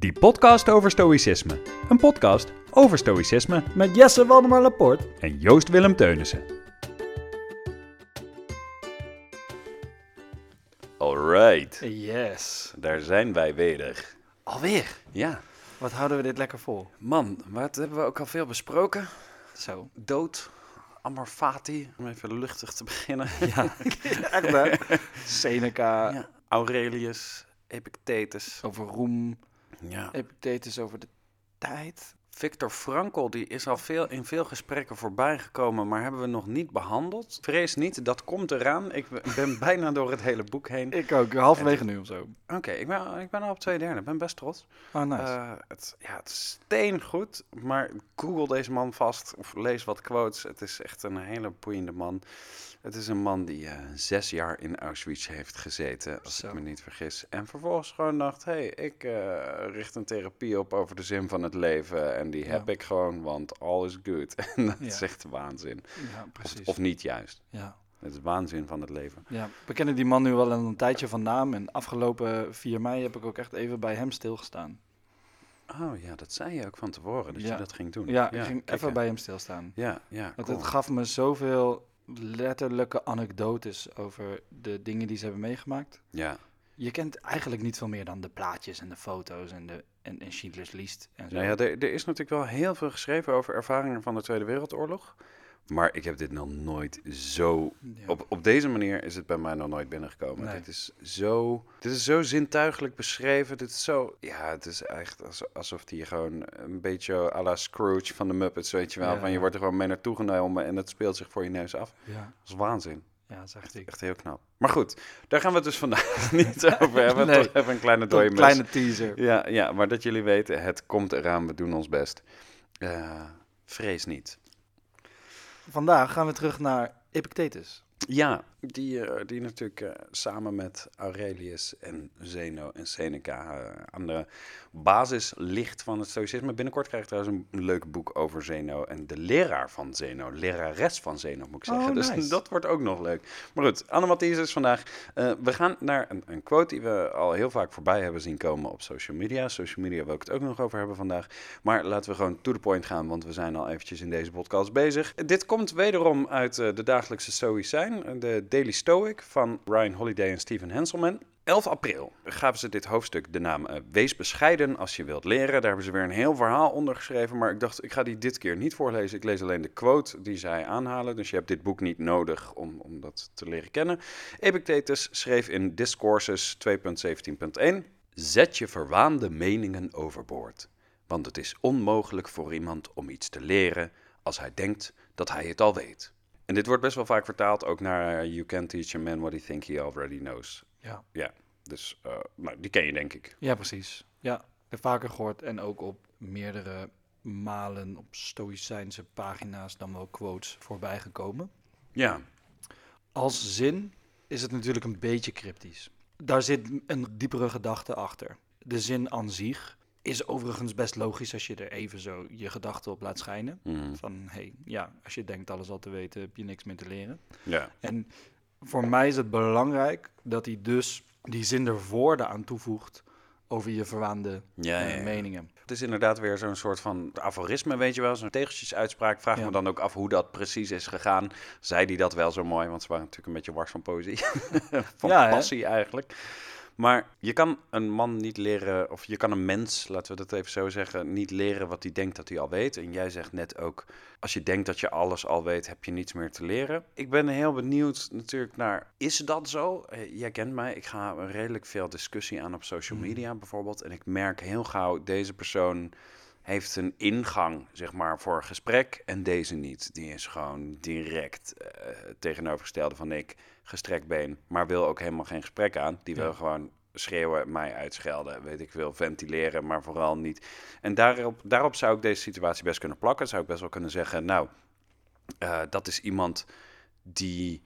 Die podcast over stoïcisme. Een podcast over stoïcisme Met Jesse Waldemar Laporte. en Joost Willem Teunissen. Alright, Yes. daar zijn wij weer. Alweer? Ja, Wat houden we dit lekker vol? man, wat hebben we ook al veel besproken? Zo. Dood, Amor Fati, om even luchtig te beginnen. Ja, echt hè? Seneca, Ja, Aurelius, Epictetus. over roem, Ja. Epictetus over de tijd. Victor Frankl die is al veel, in veel gesprekken voorbij gekomen, maar hebben we nog niet behandeld. Vrees niet, dat komt eraan. Ik ben- bijna door het hele boek heen. Ik ook, halverwege nu of zo. Oké, ik, ben, ik ben al op twee derde. Ik ben best trots. Oh, nice. Eh, het, ja, het is steengoed, maar google deze man vast of lees wat quotes. Het is echt een hele boeiende man. Het is een man die eh, zes jaar in Auschwitz heeft gezeten, als Zo. ik me niet vergis. En vervolgens gewoon dacht, hé, hey, ik eh, richt een therapie op over de zin van het leven. En die Ja. heb ik gewoon, want all is good. en dat Ja. is echt waanzin. ja, Of, precies. of niet juist. ja. Het is waanzin van het leven. ja, we kennen die man nu wel een tijdje van naam. En afgelopen 4 mei heb ik ook echt even bij hem stilgestaan. Oh ja, dat zei je ook van tevoren, dat Ja. je dat ging doen. Ja, ik ging even bij hem stilstaan. Ja, ja, Want cool. het gaf me zoveel letterlijke anekdotes over de dingen die ze hebben meegemaakt. Ja, Je kent eigenlijk niet veel meer dan de plaatjes en de foto's en, de, en, en Schindler's List. En zo. Nou ja, er, er is natuurlijk wel heel veel geschreven over ervaringen van de Tweede Wereldoorlog. Maar ik heb dit nog nooit zo. Ja. Op, op deze manier is het bij mij nog nooit binnengekomen. Nee. Dit is zo. Dit is zo zintuigelijk beschreven. Dit is zo. Ja, het is echt als- alsof die gewoon een beetje à la Scrooge van de Muppets, weet je wel. Ja. Van je wordt er gewoon mee naartoe genomen en het speelt zich voor je neus af. ja, Dat is waanzin. ja, dat is echt heel knap. Maar goed, daar gaan we het dus vandaag niet over hebben. Nee. Toch even een kleine dode Een kleine teaser. ja, ja, maar dat jullie weten, het komt eraan, we doen ons best. Eh, vrees niet. Vandaag gaan we terug naar Epictetus. Ja, die, eh, die natuurlijk eh, samen met Aurelius en Zeno en Seneca eh, aan de basis ligt van het stoïcisme. Binnenkort krijg ik trouwens een leuk boek over Zeno en de leraar van Zeno, lerares van Zeno moet ik Oh, zeggen. nice. Dus dat wordt ook nog leuk. Maar goed, Anne Mathies is vandaag. We gaan naar een, een quote die we al heel vaak voorbij hebben zien komen op social media. Social media wil ik het ook nog over hebben vandaag. Maar laten we gewoon to the point gaan, want we zijn al eventjes in deze podcast bezig. Dit komt wederom uit de dagelijkse Stoïcijn, de Daily Stoic van Ryan Holiday en Steven Henselman. 11 april gaven ze dit hoofdstuk de naam eh, Wees bescheiden als je wilt leren. Daar hebben ze weer een heel verhaal onder geschreven, maar ik dacht ik ga die dit keer niet voorlezen. Ik lees alleen de quote die zij aanhalen, dus je hebt dit boek niet nodig om, om dat te leren kennen. Epictetus schreef in Discourses 2.17.1 Zet je verwaande meningen overboord, want het is onmogelijk voor iemand om iets te leren als hij denkt dat hij het al weet. En dit wordt best wel vaak vertaald ook naar You can teach a man what he think he already knows. Ja. Ja, dus eh, nou, die ken je denk ik. ja, precies. Ja, ik heb vaker gehoord en ook op meerdere malen op stoïcijnse pagina's dan wel quotes voorbij gekomen. Ja, Als zin is het natuurlijk een beetje cryptisch. Daar zit een diepere gedachte achter. De zin aan zich is overigens best logisch als je er even zo je gedachten op laat schijnen. Mhm. Van, hey, ja, als je denkt alles al te weten, heb je niks meer te leren. ja, En voor mij is het belangrijk dat hij dus die zin er woorden aan toevoegt over je verwaande ja, eh, ja, ja. meningen. Het is inderdaad weer zo'n soort van aforisme, weet je wel, zo'n tegeltjesuitspraak. Vraag me dan ook af hoe dat precies is gegaan. Zei die dat wel zo mooi, want ze waren natuurlijk een beetje wars van poëzie. van passie eigenlijk. Maar je kan een man niet leren, of je kan een mens, laten we dat even zo zeggen, niet leren wat hij denkt dat hij al weet. En jij zegt net ook, als je denkt dat je alles al weet, heb je niets meer te leren. Ik ben heel benieuwd natuurlijk naar, is dat zo? Eh, Jij kent mij, ik ga redelijk veel discussie aan op social Mhm. media bijvoorbeeld. En ik merk heel gauw, deze persoon heeft een ingang, zeg maar, voor gesprek en deze niet. Die is gewoon direct eh, tegenovergestelde van ik, gestrekt been, maar wil ook helemaal geen gesprek aan. Die wil gewoon schreeuwen, mij uitschelden, weet ik veel, ventileren, maar vooral niet. En daarop, daarop zou ik deze situatie best kunnen plakken. Zou ik best wel kunnen zeggen, nou, eh, dat is iemand die,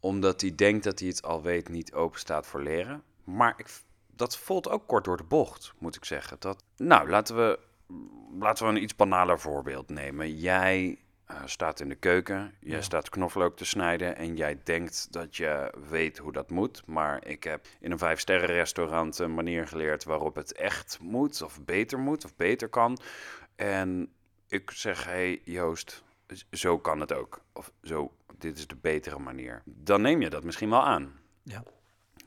omdat hij denkt dat hij het al weet, niet open staat voor leren. Maar ik, dat voelt ook kort door de bocht, moet ik zeggen. Dat, nou, laten we, laten we een iets banaler voorbeeld nemen. Jij eh, staat in de keuken, je Ja. staat knoflook te snijden en jij denkt dat je weet hoe dat moet. Maar ik heb in een vijfsterren restaurant een manier geleerd waarop het echt moet, of beter moet, of beter kan. En ik zeg, hey Joost, zo kan het ook. Of zo, dit is de betere manier. Dan neem je dat misschien wel aan. Ja.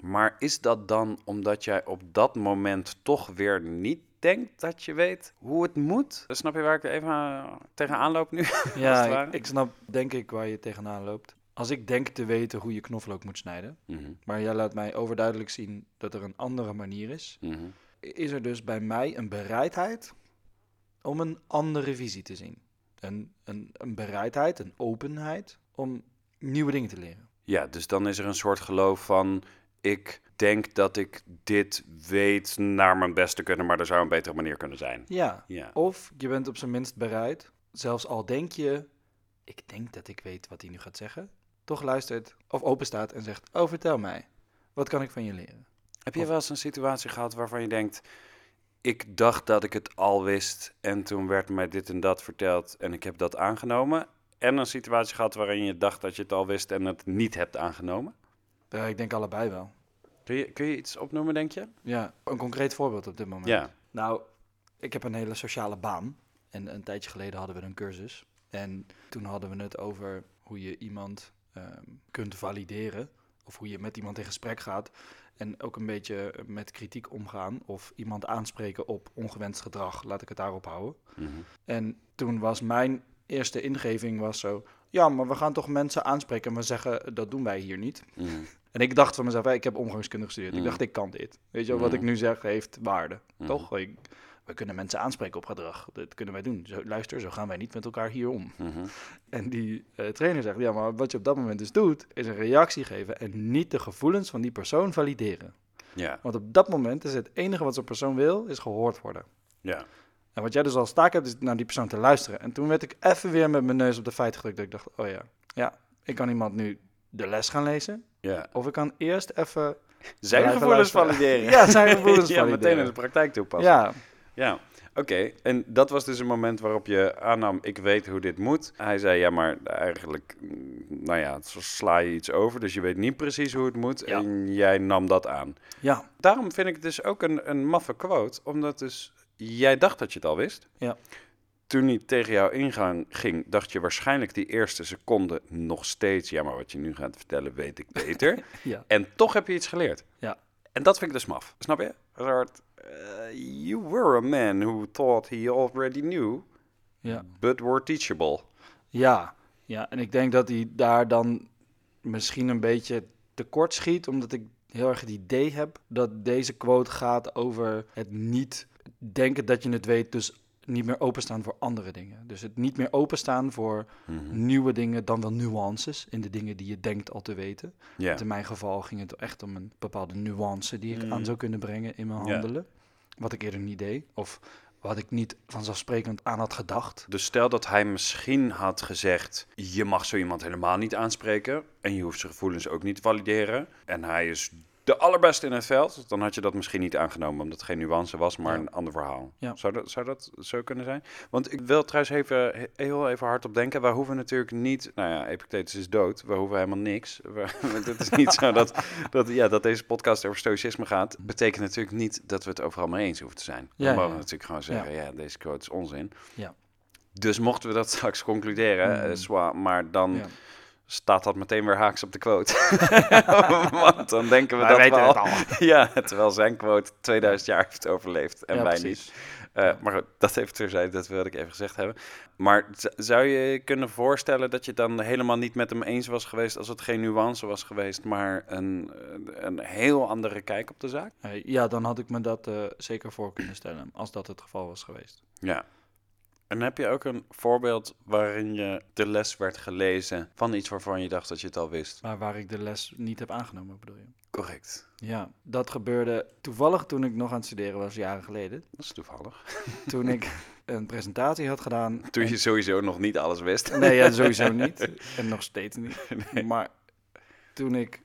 Maar is dat dan omdat jij op dat moment toch weer niet denkt dat je weet hoe het moet? Snap je waar ik even eh, tegenaan loop nu? Ja, ik snap denk ik waar je tegenaan loopt. Als ik denk te weten hoe je knoflook moet snijden, Mhm, maar jij laat mij overduidelijk zien dat er een andere manier is, mhm. is er dus bij mij een bereidheid om een andere visie te zien. Een, een, een bereidheid, een openheid om nieuwe dingen te leren. Ja, dus dan is er een soort geloof van... ik denk dat ik dit weet naar mijn best te kunnen... maar er zou een betere manier kunnen zijn. Ja, Ja, of je bent op zijn minst bereid, zelfs al denk je, ik denk dat ik weet wat hij nu gaat zeggen, toch luistert of openstaat en zegt, oh vertel mij, wat kan ik van je leren? Heb je Of- wel eens een situatie gehad waarvan je denkt... ik dacht dat ik het al wist en toen werd mij dit en dat verteld... en ik heb dat aangenomen? En een situatie gehad waarin je dacht dat je het al wist en het niet hebt aangenomen? Ja, ik denk allebei wel. Kun je, kun je iets opnoemen, denk je? Ja, een concreet voorbeeld op dit moment. Ja. Nou, ik heb een hele sociale baan. En een tijdje geleden hadden we een cursus. En toen hadden we het over hoe je iemand ehm, kunt valideren. Of hoe je met iemand in gesprek gaat. En ook een beetje met kritiek omgaan. Of iemand aanspreken op ongewenst gedrag. Laat ik het daarop houden. Mhm. En toen was mijn eerste ingeving was zo... Ja, maar we gaan toch mensen aanspreken en we zeggen, dat doen wij hier niet. Mhm. En ik dacht van mezelf, ik heb omgangskunde gestudeerd. Mm. Ik dacht, ik kan dit. Weet je wel, wat Mm. ik nu zeg heeft waarde. Toch? Ik, we kunnen mensen aanspreken op gedrag. Dat kunnen wij doen. Zo, luister, zo gaan wij niet met elkaar hier om. Mhm. En die eh, trainer zegt, ja, maar wat je op dat moment dus doet, is een reactie geven en niet de gevoelens van die persoon valideren. Ja, Want op dat moment is het enige wat zo'n persoon wil, is gehoord worden. ja. En wat jij dus als taak hebt, is naar die persoon te luisteren. En toen werd ik even weer met mijn neus op de feiten gedrukt. Dat ik dacht, oh ja, ja, ik kan iemand nu de les gaan lezen. ja. Of ik kan eerst even Zijn gevoelens valideren. Ja, zijn gevoelens ja, valideren. meteen in de praktijk toepassen. Ja, Ja, oké. En dat was dus een moment waarop je aannam, ik weet hoe dit moet. Hij zei, ja, maar eigenlijk, mm, nou ja, sla je iets over, dus je weet niet precies hoe het moet. Ja. En jij nam dat aan. ja, Daarom vind ik het dus ook een, een maffe quote, omdat dus jij dacht dat je het al wist. Ja. Toen hij tegen jou ingang ging, dacht je waarschijnlijk die eerste seconde nog steeds, ja, maar wat je nu gaat vertellen weet ik beter. ja, En toch heb je iets geleerd. Ja. En dat vind ik dus maf. Snap je? Een soort, eh, you were a man who thought he already knew, ja. but were teachable. Ja, ja, en ik denk dat hij daar dan misschien een beetje tekort schiet, omdat ik heel erg het idee heb dat deze quote gaat over het niet denken dat je het weet, dus niet meer openstaan voor andere dingen. Dus het niet meer openstaan voor Mhm. nieuwe dingen, dan wel nuances in de dingen die je denkt al te weten. Want in mijn geval ging het echt om een bepaalde nuance die ik Mm. aan zou kunnen brengen in mijn handelen. Wat ik eerder niet deed, of wat ik niet vanzelfsprekend aan had gedacht. Dus stel dat hij misschien had gezegd: je mag zo iemand helemaal niet aanspreken en je hoeft zijn gevoelens ook niet te valideren. En hij is de allerbeste in het veld, dan had je dat misschien niet aangenomen, omdat het geen nuance was, maar Ja. een ander verhaal. Ja. Zou, dat, zou dat zo kunnen zijn? Want ik wil trouwens even, he- heel even hard op denken. Wij hoeven natuurlijk niet, nou ja, Epictetus is dood, we hoeven helemaal niks. Het is niet zo dat, dat, ja, dat deze podcast over stoïcisme gaat. Betekent natuurlijk niet dat we het overal mee eens hoeven te zijn. Ja, we mogen natuurlijk gewoon zeggen, ja. deze quote is onzin. Ja. Dus mochten we dat straks concluderen, Mm. eh, zwa, maar dan. Staat dat meteen weer haaks op de quote. Want dan denken we dat weten we al... het Ja, terwijl zijn quote 2000 jaar heeft overleefd en Ja, wij precies. niet. Eh, maar goed, dat even terzijde, dat wilde ik even gezegd hebben. Maar zou je je kunnen voorstellen dat je dan helemaal niet met hem eens was geweest... als het geen nuance was geweest, maar een, een heel andere kijk op de zaak? Eh, ja, dan had ik me dat eh, zeker voor kunnen stellen, als dat het geval was geweest. Ja. En heb je ook een voorbeeld waarin je de les werd gelezen van iets waarvan je dacht dat je het al wist? Maar waar ik de les niet heb aangenomen, bedoel je? Correct. Ja, dat gebeurde toevallig toen ik nog aan het studeren was, jaren geleden. Dat is toevallig. Toen ik een presentatie had gedaan. Toen en- je sowieso nog niet alles wist. Nee, ja, sowieso niet. En nog steeds niet. Maar toen ik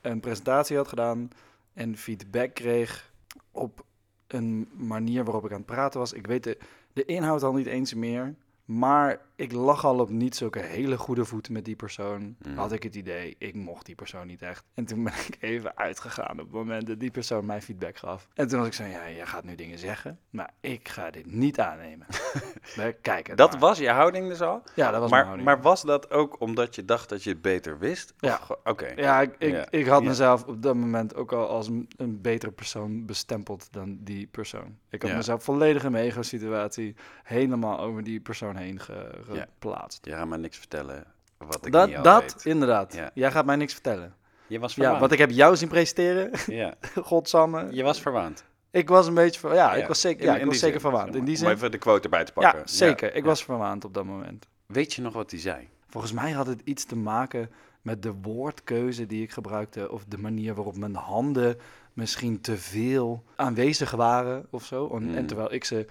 een presentatie had gedaan en feedback kreeg op een manier waarop ik aan het praten was. Ik weet de, de inhoud al niet eens meer. Maar ik lag al op niet zulke hele goede voeten met die persoon. Mhm. Had ik het idee, ik mocht die persoon niet echt. En toen ben ik even uitgegaan op het moment dat die persoon mij feedback gaf. En toen was ik zo, ja, jij gaat nu dingen zeggen, maar ik ga dit niet aannemen. We kijken. Dat maar. was je houding dus al? Ja, dat was mijn maar, houding. maar was dat ook omdat je dacht dat je het beter wist? Of Ja. Oké. Ja, ik, ik, Ja. ik had mezelf op dat moment ook al als een, een betere persoon bestempeld dan die persoon. Ik had Ja. mezelf volledig in mijn ego-situatie helemaal over die persoon heen ge-. Geplaatst. Je gaat me niks vertellen wat ik Dat, niet al dat weet. inderdaad. Ja. Jij gaat mij niks vertellen. Je was Ja, verwaand. want ik heb jou zien presenteren. Ja, Godsamme. je was verwaand. Ik was een beetje ja, Ja, ik was zeker, ja, in ik was zeker zin, verwaand. In die maar. Om zin. even de quote erbij te pakken. Ja, zeker. Ik Ja. was verwaand op dat moment. Weet je nog wat hij zei? Volgens mij had het iets te maken met de woordkeuze die ik gebruikte. Of de manier waarop mijn handen misschien te veel aanwezig waren of zo. En, en Mm. terwijl ik ze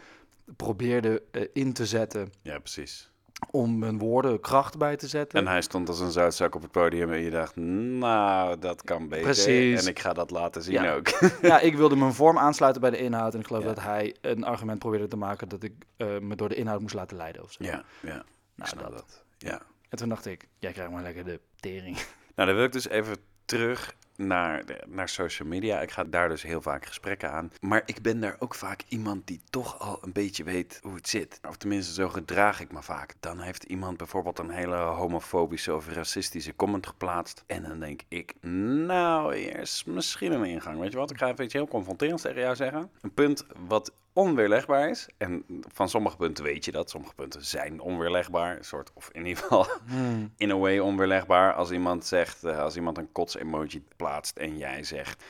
probeerde eh, in te zetten Ja, precies. Om mijn woorden kracht bij te zetten. En hij stond als een zoutzak op het podium en je dacht, nou, dat kan beter. Precies. En ik ga dat laten zien Ja. ook. Ja, ik wilde mijn vorm aansluiten bij de inhoud. En ik geloof Ja. dat hij een argument probeerde te maken dat ik eh, me door de inhoud moest laten leiden of zo. ja, ja. Nou, dat. Ja. En toen dacht ik, jij krijgt maar lekker de tering. Nou, dan wil ik dus even terug naar, naar social media. Ik ga daar dus heel vaak gesprekken aan. Maar ik ben daar ook vaak iemand die toch al een beetje weet hoe het zit. Of tenminste, zo gedraag ik me vaak. Dan heeft iemand bijvoorbeeld een hele homofobische of racistische comment geplaatst. En dan denk ik, nou, is misschien een ingang. Weet je wat? Ik ga even iets heel confronterends tegen jou zeggen. Een punt wat onweerlegbaar is. En van sommige punten weet je dat. Sommige punten zijn onweerlegbaar. Een soort, of in ieder geval in a way onweerlegbaar. Als iemand zegt, eh, als iemand een kots-emoji plaatst en jij zegt...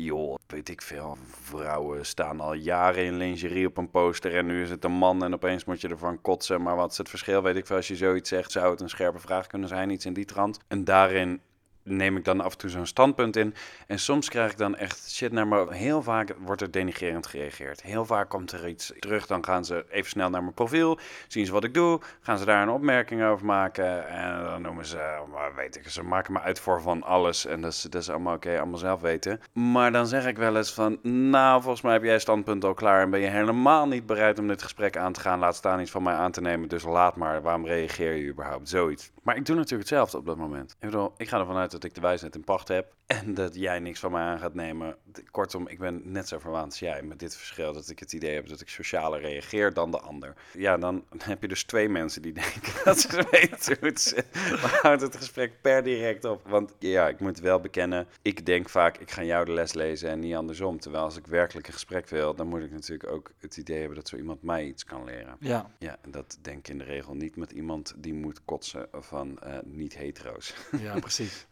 Joh, weet ik veel, vrouwen staan al jaren in lingerie op een poster en nu is het een man en opeens moet je ervan kotsen. Maar wat is het verschil, weet ik veel, als je zoiets zegt, zou het een scherpe vraag kunnen zijn, iets in die trant. En daarin neem ik dan af en toe zo'n standpunt in. En soms krijg ik dan echt shit naar me. Heel vaak wordt er denigrerend gereageerd. Heel vaak komt er iets terug. Dan gaan ze even snel naar mijn profiel. Zien ze wat ik doe. Gaan ze daar een opmerking over maken. En dan noemen ze, weet ik, ze maken me uit voor van alles. En dat is, dat is allemaal oké, allemaal zelf weten. Maar dan zeg ik wel eens van, nou, volgens mij heb jij standpunt al klaar. En ben je helemaal niet bereid om dit gesprek aan te gaan. Laat staan iets van mij aan te nemen. Dus laat maar. Waarom reageer je überhaupt? Zoiets. Maar ik doe natuurlijk hetzelfde op dat moment. Ik bedoel, ik ga ervan uit dat ik de wijsheid in pacht heb. En dat jij niks van mij aan gaat nemen. Kortom, ik ben net zo verwaand als jij. Met dit verschil dat ik het idee heb dat ik socialer reageer dan de ander. Ja, dan heb je dus twee mensen die denken dat ze weten hoe het zit. Dan houdt het gesprek per direct op. Want ja, ik moet wel bekennen. Ik denk vaak, ik ga jou de les lezen en niet andersom. Terwijl als ik werkelijk een gesprek wil, dan moet ik natuurlijk ook het idee hebben dat zo iemand mij iets kan leren. Ja, Ja, en dat denk ik in de regel niet met iemand die moet kotsen van eh, niet-hetero's. ja precies.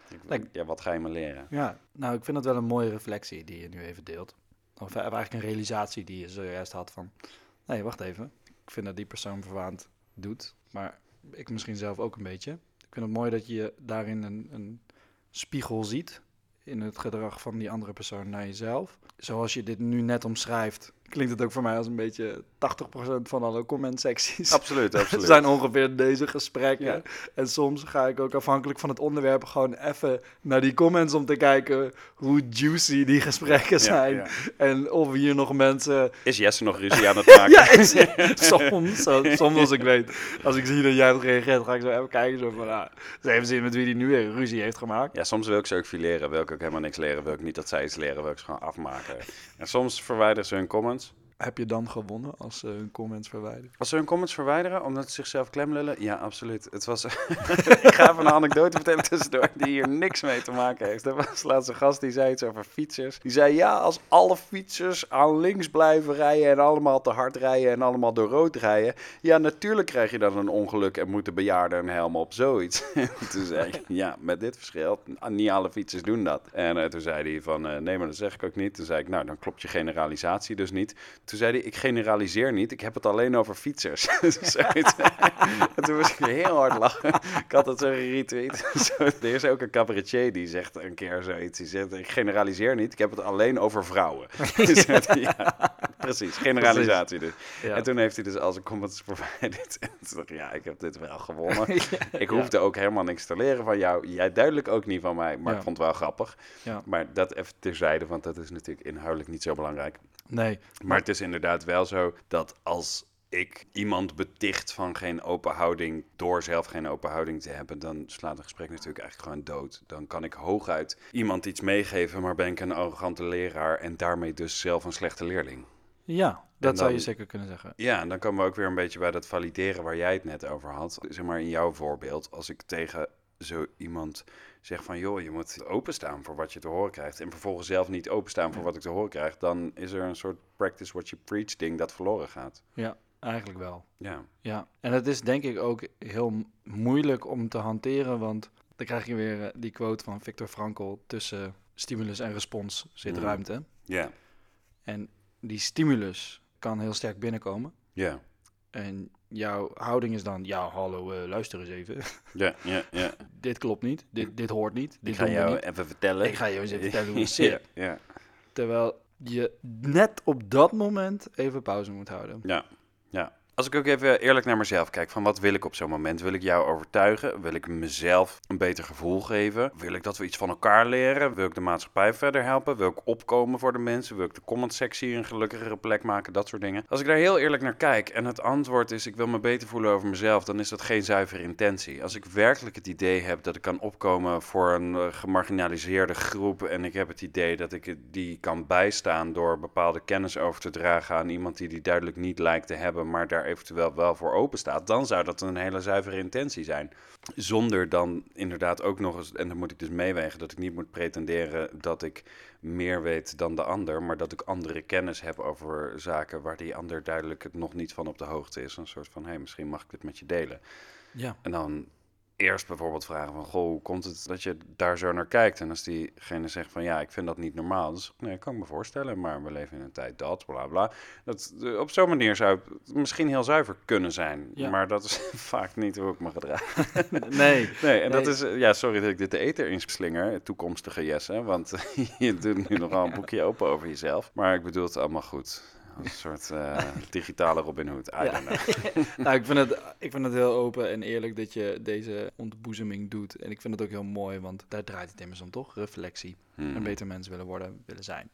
Ja, wat ga je me leren? Ja, nou, ik vind dat wel een mooie reflectie die je nu even deelt. Of eh, eigenlijk een realisatie die je zojuist had van... Nee, wacht even. Ik vind dat die persoon verwaand doet. Maar ik misschien zelf ook een beetje. Ik vind het mooi dat je daarin een, een spiegel ziet... in het gedrag van die andere persoon naar jezelf. Zoals je dit nu net omschrijft... klinkt het ook voor mij als een beetje 80% van alle comment-secties. Absoluut, absoluut. zijn ongeveer deze gesprekken. Ja. En soms ga ik ook afhankelijk van het onderwerp gewoon even naar die comments om te kijken hoe juicy die gesprekken zijn. ja. En of hier nog mensen. Is Jesse nog ruzie aan het maken? Ja, is, soms, soms als ik weet, als ik zie dat jij hebt gereageerd, ga ik zo even kijken. Zo van, ah, eens even zien met wie die nu weer ruzie heeft gemaakt. Ja, soms wil ik ze ook fileren. Wil ik ook helemaal niks leren. Wil ik niet dat zij iets leren. Wil ik ze gewoon afmaken. En soms verwijderen ze hun comments. Heb je dan gewonnen als ze hun comments verwijderen? Als ze hun comments verwijderen omdat ze zichzelf klemlullen? Ja, absoluut. Het was... ik ga even een anekdote vertellen tussendoor die hier niks mee te maken heeft. Er was gast die zei iets over fietsers. Die zei, ja, als alle fietsers aan links blijven rijden en allemaal te hard rijden en allemaal door rood rijden. Ja, natuurlijk krijg je dan een ongeluk en moeten bejaarden een helm op, zoiets. En toen zei ik, ja, met dit verschil, niet alle fietsers doen dat. En eh, toen zei hij van, eh, nee, maar dat zeg ik ook niet. Toen zei ik, nou, dan klopt je generalisatie dus niet. Toen zei hij, ik generaliseer niet, ik heb het alleen over fietsers. En toen moest ik heel hard lachen. Ik had het zo geretweet. Zo, er is ook een cabaretier die zegt een keer zoiets. Die zegt, ik generaliseer niet, ik heb het alleen over vrouwen. ja, precies, generalisatie dus. Ja. En toen heeft hij dus al zijn comments verwijderd. En toen dacht ik, ja, ik heb dit wel gewonnen. Ik hoefde ook helemaal niks te leren van jou. Jij duidelijk ook niet van mij, maar ik vond het wel grappig. Maar dat even terzijde, want dat is natuurlijk inhoudelijk niet zo belangrijk. Nee, Maar het is inderdaad wel zo dat als ik iemand beticht van geen open houding door zelf geen open houding te hebben, dan slaat een gesprek natuurlijk eigenlijk gewoon dood. Dan kan ik hooguit iemand iets meegeven, maar ben ik een arrogante leraar en daarmee dus zelf een slechte leerling. Ja, dat zou je zeker kunnen zeggen. Ja, en dan komen we ook weer een beetje bij dat valideren waar jij het net over had. Zeg maar in jouw voorbeeld, als ik tegen zo iemand zeg van joh, je moet openstaan voor wat je te horen krijgt. En vervolgens zelf niet openstaan voor wat ik te horen krijg, dan is er een soort practice what you preach ding dat verloren gaat. Ja, eigenlijk wel. Ja, Ja, en het is denk ik ook heel moeilijk om te hanteren, want dan krijg je weer eh, die quote van Viktor Frankl, tussen stimulus en respons zit Mhm. ruimte. ja, En die stimulus kan heel sterk binnenkomen. ja, En jouw houding is dan, ja, hallo, eh, luister eens even. ja, ja. ja. dit klopt niet, dit, dit hoort niet, dit Ik ga jou niet. even vertellen. Ik ga je eens even vertellen hoe het zit. Ja, ja, Terwijl je net op dat moment even pauze moet houden. ja, ja. Als ik ook even eerlijk naar mezelf kijk, van wat wil ik op zo'n moment? Wil ik jou overtuigen? Wil ik mezelf een beter gevoel geven? Wil ik dat we iets van elkaar leren? Wil ik de maatschappij verder helpen? Wil ik opkomen voor de mensen? Wil ik de comment-sectie een gelukkigere plek maken? Dat soort dingen. Als ik daar heel eerlijk naar kijk en het antwoord is ik wil me beter voelen over mezelf, dan is dat geen zuivere intentie. Als ik werkelijk het idee heb dat ik kan opkomen voor een eh, gemarginaliseerde groep en ik heb het idee dat ik die kan bijstaan door bepaalde kennis over te dragen aan iemand die die duidelijk niet lijkt te hebben, maar daar eventueel wel voor open staat, dan zou dat een hele zuivere intentie zijn. Zonder dan inderdaad ook nog eens, en dan moet ik dus meewegen, dat ik niet moet pretenderen dat ik meer weet dan de ander, maar dat ik andere kennis heb over zaken waar die ander duidelijk het nog niet van op de hoogte is. Een soort van, hé, hey, misschien mag ik dit met je delen. Ja, En dan eerst bijvoorbeeld vragen van, goh, hoe komt het dat je daar zo naar kijkt? En als diegene zegt van, ja, ik vind dat niet normaal. Dus nee, kan ik me voorstellen, maar we leven in een tijd dat, bla bla. Dat, eh, op zo'n manier zou het misschien heel zuiver kunnen zijn. Ja. Maar dat is vaak niet hoe ik me gedraag. nee. Nee, en dat is, eh, ja, sorry dat ik dit de ether inslinger, toekomstige Jesse, want je doet nu nogal een boekje open over jezelf. Maar ik bedoel het allemaal goed. Een soort eh, digitale Robin Hood. I Ja. nou, ik vind, het, ik vind het heel open en eerlijk dat je deze ontboezeming doet. En ik vind het ook heel mooi, want daar draait het immers om, toch? Reflectie. Mhm. Een beter mens willen worden, willen zijn.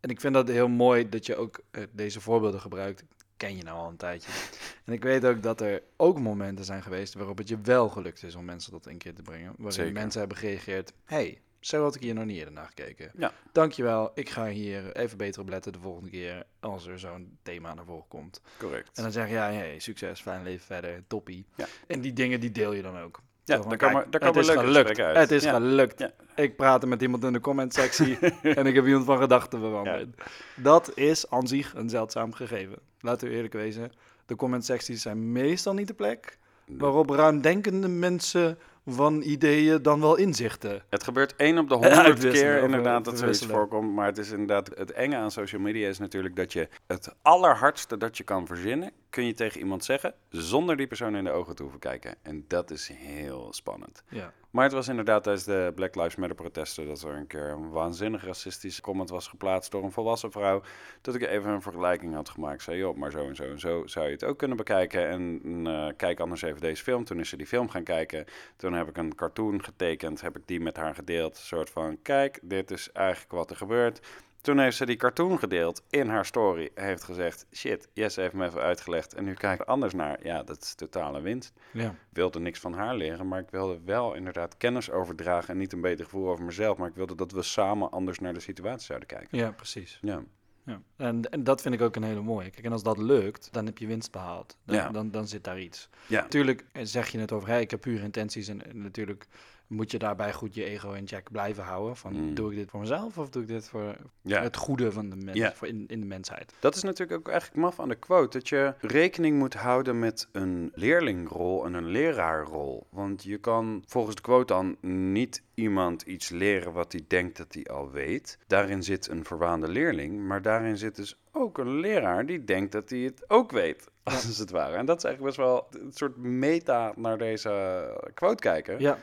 En ik vind dat heel mooi dat je ook eh, deze voorbeelden gebruikt. Ken je nou al een tijdje. En ik weet ook dat er ook momenten zijn geweest waarop het je wel gelukt is om mensen tot een keer te brengen. Waarin Zeker. mensen hebben gereageerd. hey, zo had ik hier nog niet eerder naar gekeken. Ja. Dankjewel, ik ga hier even beter op letten de volgende keer als er zo'n thema naar voren komt. Correct. En dan zeg je, ja, hey, succes, fijn leven verder, toppie. Ja. En die dingen die deel je dan ook. Ja, daar kijk, komen, daar het komen is gelukt. uit. Het is Ja. gelukt. Ja. Ik praatte met iemand in de comment sectie en ik heb iemand van gedachten veranderd. Dat is aan zich een zeldzaam gegeven. Laten we eerlijk wezen. De comment secties zijn meestal niet de plek waarop ruimdenkende mensen van ideeën dan wel inzichten. Het gebeurt één op de honderd keer inderdaad dat zoiets voorkomt. Maar het is inderdaad het enge aan social media is natuurlijk dat je het allerhardste dat je kan verzinnen, kun je tegen iemand zeggen zonder die persoon in de ogen te hoeven kijken. En dat is heel spannend. Ja. Maar het was inderdaad tijdens de Black Lives Matter protesten dat er een keer een waanzinnig racistische comment was geplaatst door een volwassen vrouw. Dat ik even een vergelijking had gemaakt. Zei, joh, maar zo en zo en zo zou je het ook kunnen bekijken. En eh, kijk anders even deze film. Toen is ze die film gaan kijken. Toen heb ik een cartoon getekend, heb ik die met haar gedeeld. Een soort van, kijk, dit is eigenlijk wat er gebeurt. Toen heeft ze die cartoon gedeeld in haar story. Heeft gezegd, shit, Jesse heeft me even uitgelegd. En nu kijk ik er anders naar. Ja, dat is totale winst Ja. Ik wilde niks van haar leren, maar ik wilde wel inderdaad kennis overdragen en niet een beter gevoel over mezelf. Maar ik wilde dat we samen anders naar de situatie zouden kijken. ja, precies. Ja, Ja. En, en dat vind ik ook een hele mooie. Kijk, en als dat lukt, dan heb je winst behaald. Dan, Ja. dan, dan zit daar iets. ja. Natuurlijk eh, zeg je het over, hey, ik heb pure intenties. En, en natuurlijk moet je daarbij goed je ego in check blijven houden. Van, Mm. doe ik dit voor mezelf of doe ik dit voor ja. het goede van de mens, Ja. voor in, in de mensheid? Dat is natuurlijk ook eigenlijk maf aan de quote. Dat je rekening moet houden met een leerlingrol en een leraarrol. Want je kan volgens de quote dan niet iemand iets leren wat hij denkt dat hij al weet. Daarin zit een verwaande leerling. Maar daarin zit dus ook een leraar die denkt dat hij het ook weet. Als het ware. En dat is eigenlijk best wel een soort meta naar deze quote kijken. Ja,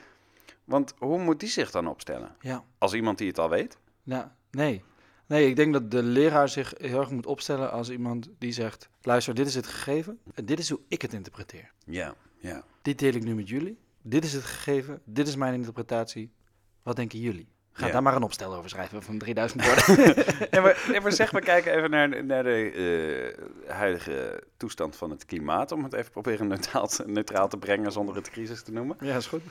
Want hoe moet die zich dan opstellen? ja. Als iemand die het al weet? Nou, nee. Nee, ik denk dat de leraar zich heel erg moet opstellen als iemand die zegt... luister, dit is het gegeven en dit is hoe ik het interpreteer. Ja, ja. Dit deel ik nu met jullie. Dit is het gegeven, dit is mijn interpretatie. Wat denken jullie? Ga Ja. daar maar een opstel over schrijven van 3000 woorden. Ja, maar, nee, maar zeg maar, kijken even naar, naar de eh, huidige toestand van het klimaat. Om het even proberen neutraal te, neutraal te brengen zonder het crisis te noemen. ja, is goed.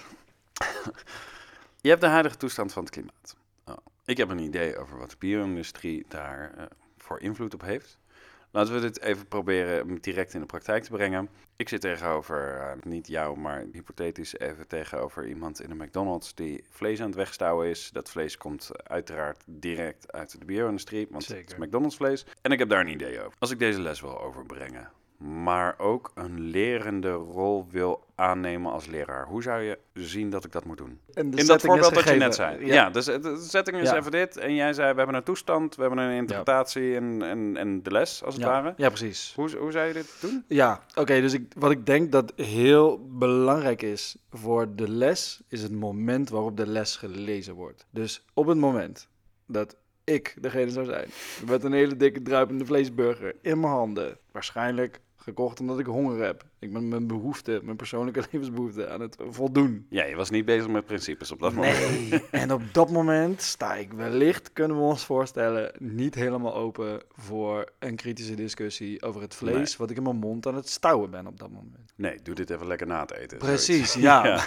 Je hebt de huidige toestand van het klimaat. Oh, ik heb een idee over wat de bio-industrie daar eh, voor invloed op heeft. Laten we dit even proberen direct in de praktijk te brengen. Ik zit tegenover, eh, niet jou, maar hypothetisch even tegenover iemand in een McDonald's die vlees aan het wegstouwen is. Dat vlees komt uiteraard direct uit de bio-industrie, want het is. McDonald's vlees. En ik heb daar een idee over. Als ik deze les wil overbrengen, maar ook een lerende rol wil aannemen als leraar, hoe zou je zien dat ik dat moet doen? In dat voorbeeld dat je net zei. Ja, dus het- de setting is Ja. even dit. En jij zei, we hebben een toestand, we hebben een interpretatie en, en, en de les, als het ja. ware. ja, precies. Hoe, hoe zou je dit doen? Ja, oké, dus ik, wat ik denk dat heel belangrijk is voor de les, is het moment waarop de les gelezen wordt. Dus op het moment dat ik degene zou zijn, met een hele dikke druipende vleesburger in mijn handen, waarschijnlijk gekocht omdat ik honger heb. Ik ben mijn behoefte, mijn persoonlijke levensbehoefte aan het voldoen. Ja, je was niet bezig met principes op dat moment. Nee, en op dat moment sta ik wellicht, kunnen we ons voorstellen, niet helemaal open voor een kritische discussie over het vlees, Nee. wat ik in mijn mond aan het stouwen ben op dat moment. Nee, doe dit even lekker na het eten. Precies, ja.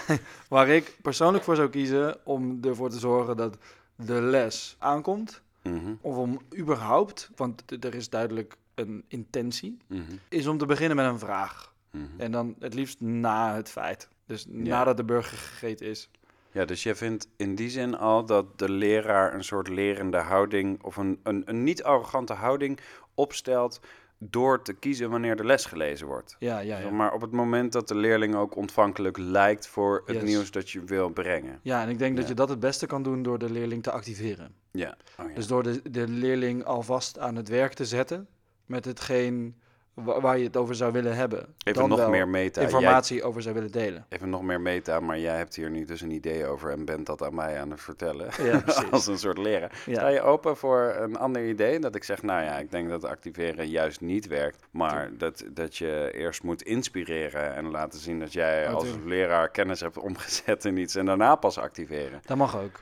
Waar ik persoonlijk voor zou kiezen om ervoor te zorgen dat de les aankomt, Mhm, of om überhaupt, want er is duidelijk een intentie, mhm, is om te beginnen met een vraag. mhm. En dan het liefst na het feit. Dus nadat de burger gegeten is. Ja, dus jij vindt in die zin al dat de leraar een soort lerende houding of een, een, een niet arrogante houding opstelt door te kiezen wanneer de les gelezen wordt. Ja, ja, ja. Maar op het moment dat de leerling ook ontvankelijk lijkt voor het Yes. nieuws dat je wil brengen. Ja, en ik denk dat je dat het beste kan doen door de leerling te activeren. Ja. Oh, ja. Dus door de, de leerling alvast aan het werk te zetten met hetgeen wa- waar je het over zou willen hebben. Even Dan nog meer meta. Jij- informatie over zou willen delen. even nog meer meta, maar jij hebt hier nu dus een idee over en bent dat aan mij aan het vertellen. Ja. Als een soort leraar. Ja. Sta je open voor een ander idee? Dat ik zeg, nou ja, ik denk dat activeren juist niet werkt. Maar dat, dat je eerst moet inspireren en laten zien dat jij Oh, als leraar kennis hebt omgezet in iets en daarna pas activeren. Dat mag ook.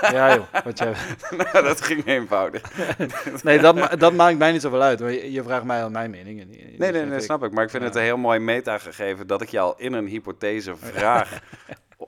Ja joh, wat jij... nou, dat ging eenvoudig. Nee, dat, ma- dat maakt mij niet zoveel uit. Maar je, je vraagt mij al mijn mening. En Nee, nee, nee, ik. snap ik. Maar ik vind Ja. het een heel mooi meta gegeven dat ik je al in een hypothese vraag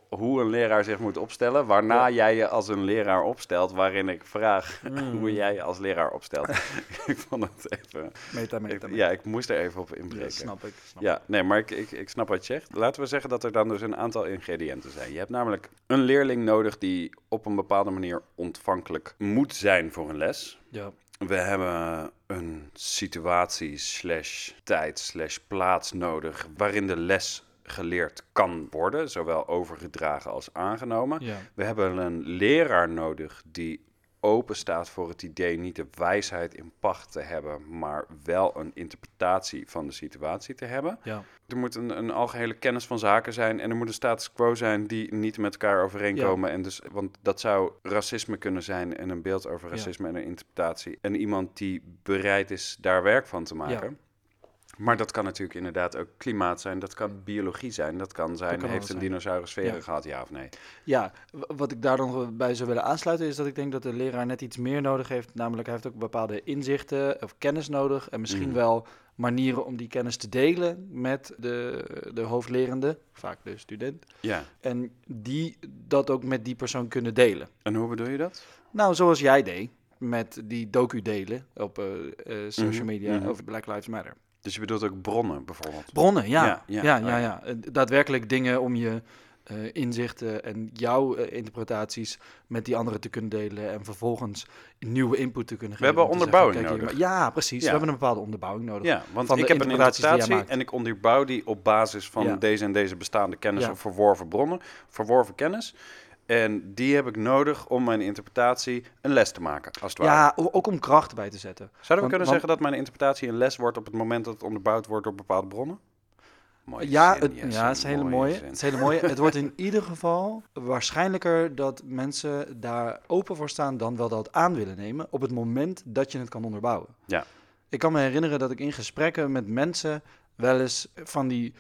hoe een leraar zich moet opstellen. Waarna jij je als een leraar opstelt, waarin ik vraag Mm. hoe jij je als leraar opstelt. ik vond het even... Meta, meta, ik- ja, ik moest er even op Ja, inbreken. snap ik. Snap Ja, nee, maar ik, ik, ik snap wat je zegt. Laten we zeggen dat er dan dus een aantal ingrediënten zijn. Je hebt namelijk een leerling nodig die op een bepaalde manier ontvankelijk moet zijn voor een les. Ja. We hebben een situatie slash tijd slash plaats nodig waarin de les geleerd kan worden, zowel overgedragen als aangenomen. Ja. We hebben een leraar nodig die open staat voor het idee niet de wijsheid in pacht te hebben, maar wel een interpretatie van de situatie te hebben. Ja. Er moet een, een algehele kennis van zaken zijn en er moet een status quo zijn die niet met elkaar overeenkomen. En dus, want dat zou racisme kunnen zijn en een beeld over Ja. racisme en een interpretatie. En iemand die bereid is daar werk van te maken. Maar dat kan natuurlijk inderdaad ook klimaat zijn, dat kan biologie zijn, dat kan zijn, kan heeft een zijn. dinosaurus veren Ja. gehad, ja of nee? Ja, wat ik daar nog bij zou willen aansluiten is dat ik denk dat de leraar net iets meer nodig heeft. Namelijk, hij heeft ook bepaalde inzichten of kennis nodig. En misschien Mhm. wel manieren om die kennis te delen met de, de hoofdlerende, vaak de student. Ja, En die dat ook met die persoon kunnen delen. en hoe bedoel je dat? Nou, zoals jij deed met die docu delen op eh, eh, social Mhm, media mhm. over Black Lives Matter. Dus je bedoelt ook bronnen bijvoorbeeld? Bronnen, ja. Ja, Ja, ja, ja, oh ja. Eh, Daadwerkelijk dingen om je eh, inzichten en jouw eh, interpretaties met die anderen te kunnen delen. En vervolgens nieuwe input te kunnen We geven. hebben te zeggen, onderbouwing hier, maar- Ja, precies. Ja. We hebben een bepaalde onderbouwing nodig. Ja, want Van de ik heb een interpretatie en ik onderbouw die op basis van deze en deze bestaande kennis of verworven bronnen, verworven kennis. En die heb ik nodig om mijn interpretatie een les te maken, als het ware. Ja, ook om kracht bij te zetten. Zouden we want- kunnen want- zeggen dat mijn interpretatie een les wordt op het moment dat het onderbouwd wordt door bepaalde bronnen? Mooie Ja, zin, het, ja, het is hele mooie. zin. Het is hele mooie. Het wordt in ieder geval waarschijnlijker dat mensen daar open voor staan dan wel dat aan willen nemen op het moment dat je het kan onderbouwen. Ja. Ik kan me herinneren dat ik in gesprekken met mensen wel eens van die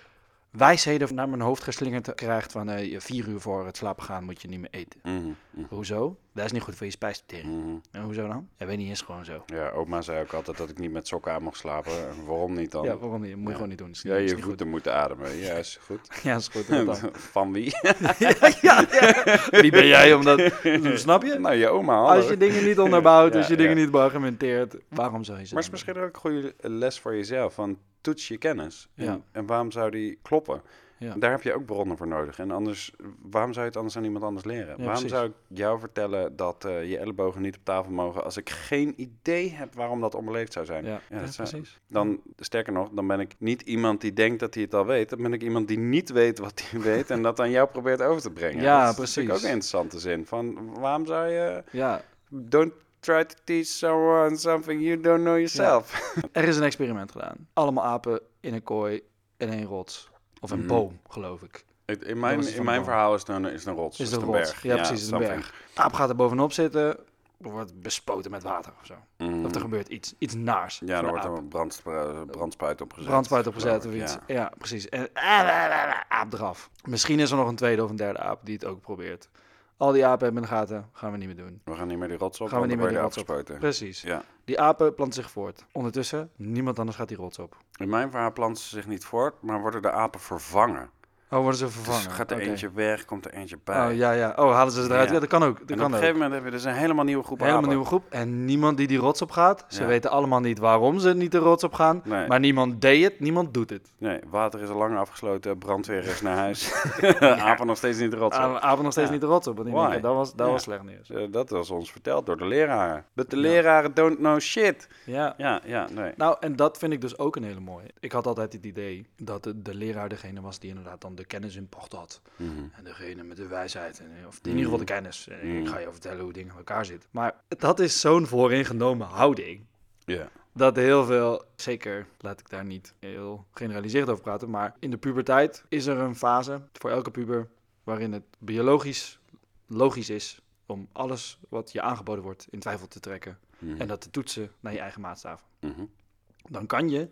wijsheden naar mijn hoofd geslingerd krijgt van eh, vier uur voor het slapen gaan moet je niet meer eten. Mhm. Hoezo? Dat is niet goed voor je spijsvertering. Mhm. En hoezo dan? Ja, weet niet, is gewoon zo. Ja, oma zei ook altijd dat ik niet met sokken aan mocht slapen. En waarom niet dan? Ja, waarom niet? Moet je Ja. gewoon niet doen. Is Ja, je voeten moeten ademen. Ja, is goed. Ja, is goed. Van wie? ja. Wie ben jij om dat... Snap je? nou, je oma. hallo. Als je dingen niet onderbouwt, als je dingen niet beargumenteert, waarom zou je ze Maar het is misschien ook een goede les voor jezelf. Van toets je kennis. En, Ja. en waarom zou die kloppen? Ja. Daar heb je ook bronnen voor nodig. En anders, waarom zou je het anders aan iemand anders leren? waarom precies. zou ik jou vertellen dat eh, je ellebogen niet op tafel mogen als ik geen idee heb waarom dat onbeleefd zou zijn? Ja, Ja, zou- precies. Dan, sterker nog, dan ben ik niet iemand die denkt dat hij het al weet. Dan ben ik iemand die niet weet wat hij weet en dat aan jou probeert over te brengen. Ja, dat is natuurlijk precies. ook een interessante zin. Van waarom zou je... Ja, Don't try to teach someone something you don't know yourself. er is een experiment gedaan. Allemaal apen in een kooi in een rots. Of een Mhm. boom, geloof ik. In mijn, in mijn verhaal is het een, is het een rots. Is het een rots. berg. Ja, precies, is een berg. Aap gaat er bovenop zitten, wordt bespoten met water of zo. Mhm. Of er gebeurt iets, iets naars. Ja, er wordt aap. een brandspu- brandspuit opgezet. brandspuit opgezet of iets. ja. Ja, precies. En aap eraf. Misschien is er nog een tweede of een derde aap die het ook probeert. Al die apen hebben in de gaten, gaan we niet meer doen. We gaan niet meer die rots op, Gaan we niet meer die rots op. Precies. Ja. Die apen planten zich voort. Ondertussen, niemand anders gaat die rots op. In mijn verhaal planten ze zich niet voort, maar worden de apen vervangen. Oh, worden ze Dus vervangen? gaat er eentje weg, komt er eentje bij. Oh, ja, ja. Oh, halen ze ze eruit? Ja. Ja, dat kan ook. Dat en kan op een ook. gegeven moment heb je dus een helemaal nieuwe groep Helemaal apen. nieuwe groep. En niemand die die rots op gaat. Ze Ja. weten allemaal niet waarom ze niet de rots op gaan. Nee. Maar niemand deed het, niemand doet het. Nee, water is al lang afgesloten, brandweer is naar huis. apen nog steeds niet de rots op. Apen apen nog steeds Ja. niet de rots op. Dat was, dat was slecht nieuws. Eh, dat was ons verteld door de leraren. Dat de leraren don't know shit. Ja. Ja, ja, nee. Nou, en dat vind ik dus ook een hele mooie. Ik had altijd het idee dat de, de leraar degene was die inderdaad dan de kennis in pacht had. Mhm. En degene met de wijsheid. En, of in Mm. ieder geval de kennis. En Mm. Ik ga je vertellen hoe dingen in elkaar zitten. Maar dat is zo'n vooringenomen houding. Ja. Dat heel veel, zeker laat ik daar niet heel generaliseerd over praten, maar in de puberteit is er een fase voor elke puber waarin het biologisch logisch is om alles wat je aangeboden wordt in twijfel te trekken Mhm. en dat te toetsen naar je eigen maatstaven. Mhm. Dan kan je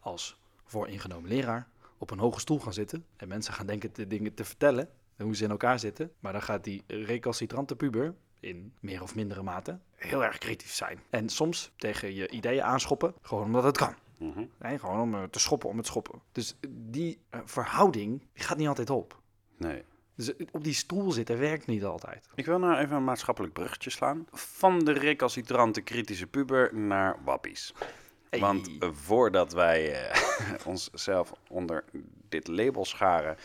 als vooringenomen leraar op een hoge stoel gaan zitten en mensen gaan denken de dingen te vertellen en hoe ze in elkaar zitten, maar dan gaat die recalcitrante puber in meer of mindere mate heel erg kritisch zijn. En soms tegen je ideeën aanschoppen, gewoon omdat het kan. Mhm. Nee, gewoon om eh, te schoppen om het schoppen. Dus die eh, verhouding gaat niet altijd op. Nee. Dus eh, op die stoel zitten werkt niet altijd. Ik wil nou even een maatschappelijk bruggetje slaan. Van de recalcitrante kritische puber naar wappies. Hey. Want voordat wij eh, onszelf onder dit label scharen,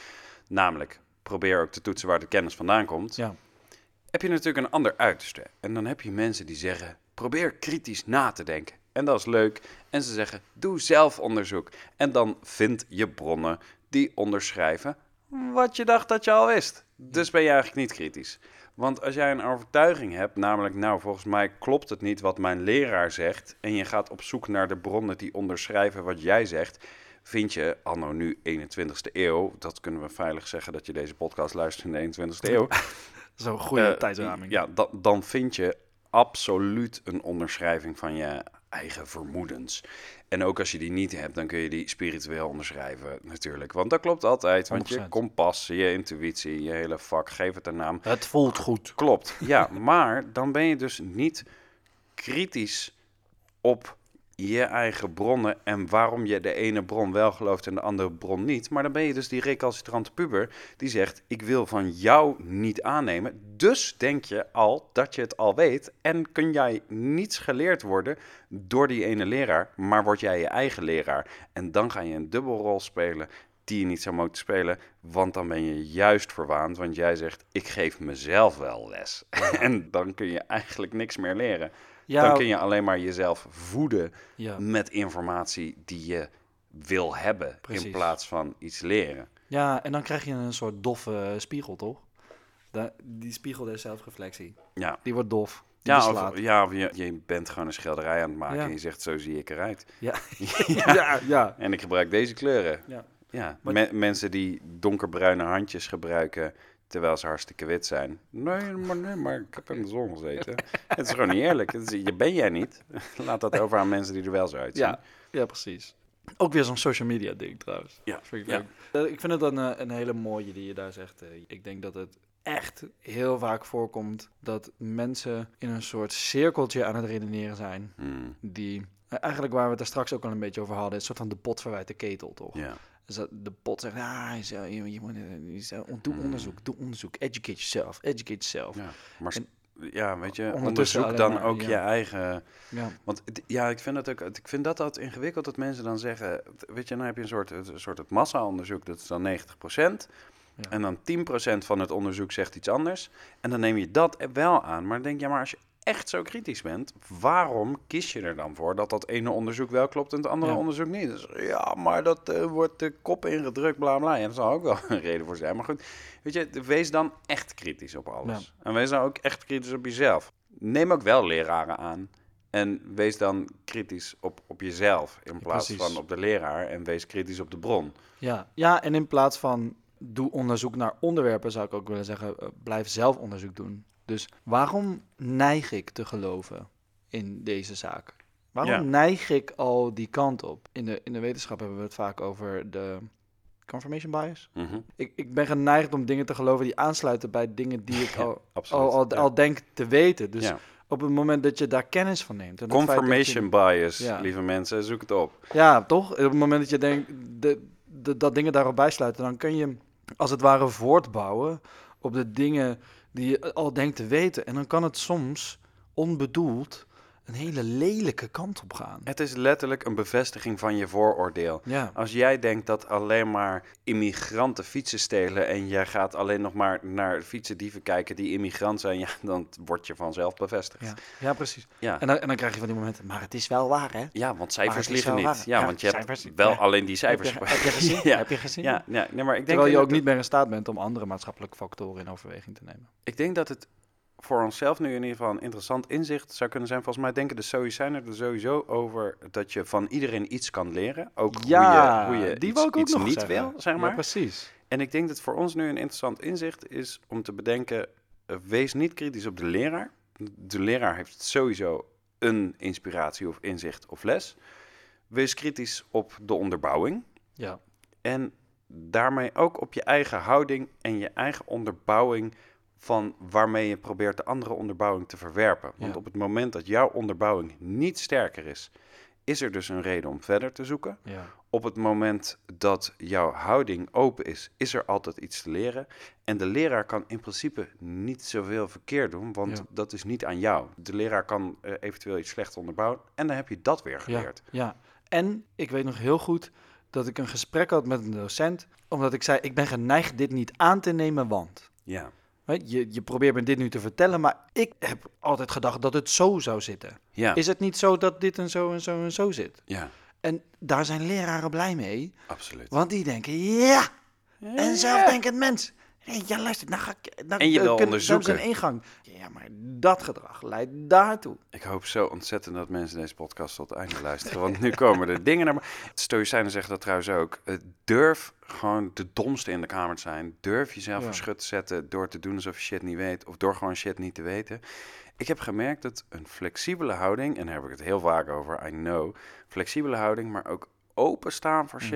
namelijk probeer ook te toetsen waar de kennis vandaan komt, Ja. heb je natuurlijk een ander uiterste. En dan heb je mensen die zeggen, probeer kritisch na te denken. En dat is leuk. En ze zeggen, doe zelf onderzoek. En dan vind je bronnen die onderschrijven wat je dacht dat je al wist. Dus ben je eigenlijk niet kritisch. Want als jij een overtuiging hebt, namelijk, nou, volgens mij klopt het niet wat mijn leraar zegt, en je gaat op zoek naar de bronnen die onderschrijven wat jij zegt, vind je anno nu 21ste eeuw, dat kunnen we veilig zeggen dat je deze podcast luistert in de 21ste eeuw, Zo'n goede eh, tijdsraming. Ja, da- dan vind je absoluut een onderschrijving van je eigen vermoedens. En ook als je die niet hebt, dan kun je die spiritueel onderschrijven natuurlijk. Want dat klopt altijd, want je 100%. kompas, je intuïtie, je hele vak, geef het een naam. Het voelt goed. Klopt, ja. maar dan ben je dus niet kritisch op je eigen bronnen en waarom je de ene bron wel gelooft en de andere bron niet. Maar dan ben je dus die recalcitrante puber die zegt: Ik wil van jou niet aannemen. Dus denk je al dat je het al weet en kun jij niets geleerd worden door die ene leraar, maar word jij je eigen leraar. En dan ga je een dubbelrol spelen die je niet zou moeten spelen, want dan ben je juist verwaand, want jij zegt, ik geef mezelf wel les. en dan kun je eigenlijk niks meer leren. Ja, Dan kun je alleen maar jezelf voeden ja. met informatie die je wil hebben, in plaats van iets leren. ja, en dan krijg je een soort doffe spiegel, toch? Die spiegel der zelfreflectie. Ja, Die wordt dof. Die ja of, ja of je, je bent gewoon een schilderij aan het maken Ja. en je zegt, zo zie ik eruit. Ja. ja, ja. En ik gebruik deze kleuren. Ja. Ja, Maar- me- mensen die donkerbruine handjes gebruiken terwijl ze hartstikke wit zijn. Nee, maar, nee, maar ik heb in de zon gezeten. het is gewoon niet eerlijk. Je ben jij niet. Laat dat over aan mensen die er wel zo uitzien. Ja, ja, precies. Ook weer zo'n social media ding trouwens. Ja, Vind ik, ja. Eh, ik vind het een, eh, een hele mooie die je daar zegt. eh. Ik denk dat het echt heel vaak voorkomt dat mensen in een soort cirkeltje aan het redeneren zijn. Hmm, Die, eigenlijk waar we het daar straks ook al een beetje over hadden, is een soort van de pot verwijt de ketel, toch? ja. Dus dat de pot zegt, ah, zou- je, je moet, je doe Mm. onderzoek, doe onderzoek, educate yourself, educate yourself. Ja. ja. Maar En- ja, weet je, onderzoek dan maar, ook ja. je eigen... Want het- ja, ik vind, dat ook, ik vind dat altijd ingewikkeld dat mensen dan zeggen... Weet je, dan heb je een soort, een soort het massa-onderzoek, dat is dan 90%. Ja. En dan 10% van het onderzoek zegt iets anders. En dan neem je dat wel aan. Maar dan denk je, ja, maar als je echt zo kritisch bent... waarom kies je er dan voor dat dat ene onderzoek wel klopt en het andere Ja. onderzoek niet? Dus, ja, maar dat eh, wordt de kop ingedrukt, bla bla. Ja, daar zal ook wel een reden voor zijn. Maar goed, weet je, wees dan echt kritisch op alles. En wees dan ook echt kritisch op jezelf. Neem ook wel leraren aan. En wees dan kritisch op, op jezelf in plaats van op de leraar. En wees kritisch op de bron. Ja. ja, en in plaats van doe onderzoek naar onderwerpen, zou ik ook willen zeggen, eh, blijf zelf onderzoek doen. Dus waarom neig ik te geloven in deze zaak? Waarom Ja. neig ik al die kant op? In de, in de wetenschap hebben we het vaak over de confirmation bias. Mhm, Ik, ik ben geneigd om dingen te geloven die aansluiten bij dingen die ik al, Absoluut. al, al, Ja. al denk te weten. Dus Ja. op het moment dat je daar kennis van neemt. en je- Confirmation bias, Ja. lieve mensen, zoek het op. Ja, toch? Op het moment dat je denkt de, de, dat dingen daarop bijsluiten, dan kun je als het ware voortbouwen op de dingen die je al denkt te weten. En dan kan het soms onbedoeld een hele lelijke kant op gaan. Het is letterlijk een bevestiging van je vooroordeel. Ja, Als jij denkt dat alleen maar immigranten fietsen stelen en jij gaat alleen nog maar naar fietsendieven kijken die immigrant zijn, ja, dan word je vanzelf bevestigd. ja, ja precies. Ja. En dan, en dan krijg je van die momenten, maar het is wel waar, hè? Ja, want cijfers wel niet. Ja, Ja, want je hebt wel ja. alleen die cijfers. Heb je, heb je gezien? ja. Heb je gezien? Ja, ja, nee, maar ik denk Terwijl je dat- ook niet meer in staat bent om andere maatschappelijke factoren in overweging te nemen. Ik denk dat het voor onszelf nu in ieder geval een interessant inzicht zou kunnen zijn. Volgens mij denken de Stoïcijnen er sowieso over dat je van iedereen iets kan leren. Ook Ja, hoe je, hoe je die iets, ook iets nog niet zeggen. wil, zeg Ja, maar. precies. En ik denk dat voor ons nu een interessant inzicht is om te bedenken: eh, wees niet kritisch op de leraar. De leraar heeft sowieso een inspiratie of inzicht of les. Wees kritisch op de onderbouwing. Ja, En daarmee ook op je eigen houding en je eigen onderbouwing van waarmee je probeert de andere onderbouwing te verwerpen. Want Ja. op het moment dat jouw onderbouwing niet sterker is, is er dus een reden om verder te zoeken. ja. Op het moment dat jouw houding open is, is er altijd iets te leren. En de leraar kan in principe niet zoveel verkeerd doen, want Ja. dat is niet aan jou. De leraar kan eh, eventueel iets slecht onderbouwen en dan heb je dat weer geleerd. Ja, en ik weet nog heel goed dat ik een gesprek had met een docent, omdat ik zei, ik ben geneigd dit niet aan te nemen, want... Ja, je, je probeert me dit nu te vertellen, maar ik heb altijd gedacht dat het zo zou zitten. ja, Is het niet zo dat dit en zo en zo en zo zit? ja En daar zijn leraren blij mee, absoluut. want die denken, ja, een zelfdenkend mens. Nee, ja, luister, nou ga ik... Nou, En je eh, is onderzoeken. een ingang. Ja, maar dat gedrag leidt daartoe. Ik hoop zo ontzettend dat mensen deze podcast tot het einde luisteren. Want nu komen er dingen naar me. De Stoïcijnen zeggen dat trouwens ook. Eh, durf gewoon de domste in de kamer te zijn. Durf jezelf Ja. voor schut te zetten door te doen alsof je shit niet weet. Of door gewoon shit niet te weten. Ik heb gemerkt dat een flexibele houding, en daar heb ik het heel vaak over, I know. Flexibele houding, maar ook openstaan voor Mm.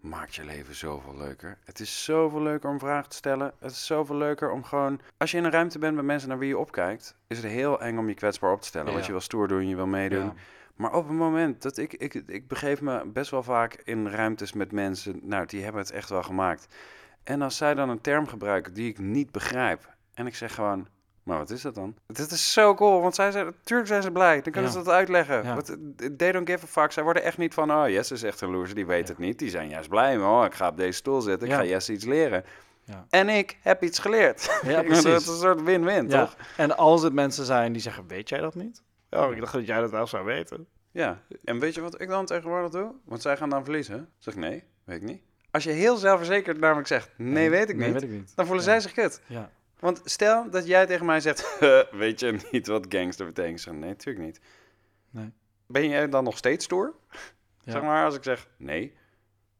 Maakt je leven zoveel leuker. Het is zoveel leuker om vragen te stellen. Het is zoveel leuker om gewoon... Als je in een ruimte bent met mensen naar wie je opkijkt... is het heel eng om je kwetsbaar op te stellen. Want Ja. je wil stoer doen, je wil meedoen. Ja. Maar op het moment dat ik, ik... Ik begeef me best wel vaak in ruimtes met mensen... Nou, die hebben het echt wel gemaakt. En als zij dan een term gebruiken die ik niet begrijp... En ik zeg gewoon... Maar wat is dat dan? Dit is zo cool, want zij zijn, natuurlijk zijn ze blij. Dan kunnen Ja. ze dat uitleggen. Ja. They don't give a fuck. Zij worden echt niet van, oh, Jesse is echt een loser, die weet Ja. het niet. Die zijn juist blij, oh, ik ga op deze stoel zitten, ik ga Jesse iets leren. Ja. En ik heb iets geleerd. Ja, dat is precies. een soort win-win, toch? En als het mensen zijn die zeggen, weet jij dat niet? Oh, ik dacht dat jij dat wel zou weten. Ja. En weet je wat ik dan tegenwoordig doe? Want zij gaan dan verliezen. Zeg, nee, weet ik niet. Als je heel zelfverzekerd namelijk zegt, nee, weet ik nee, niet, weet ik niet. dan voelen zij zich kut. Ja. Want stel dat jij tegen mij zegt, weet je niet wat gangster betekent? Zeg, nee, natuurlijk niet. Nee. Ben jij dan nog steeds stoer? Ja. Zeg maar, als ik zeg nee,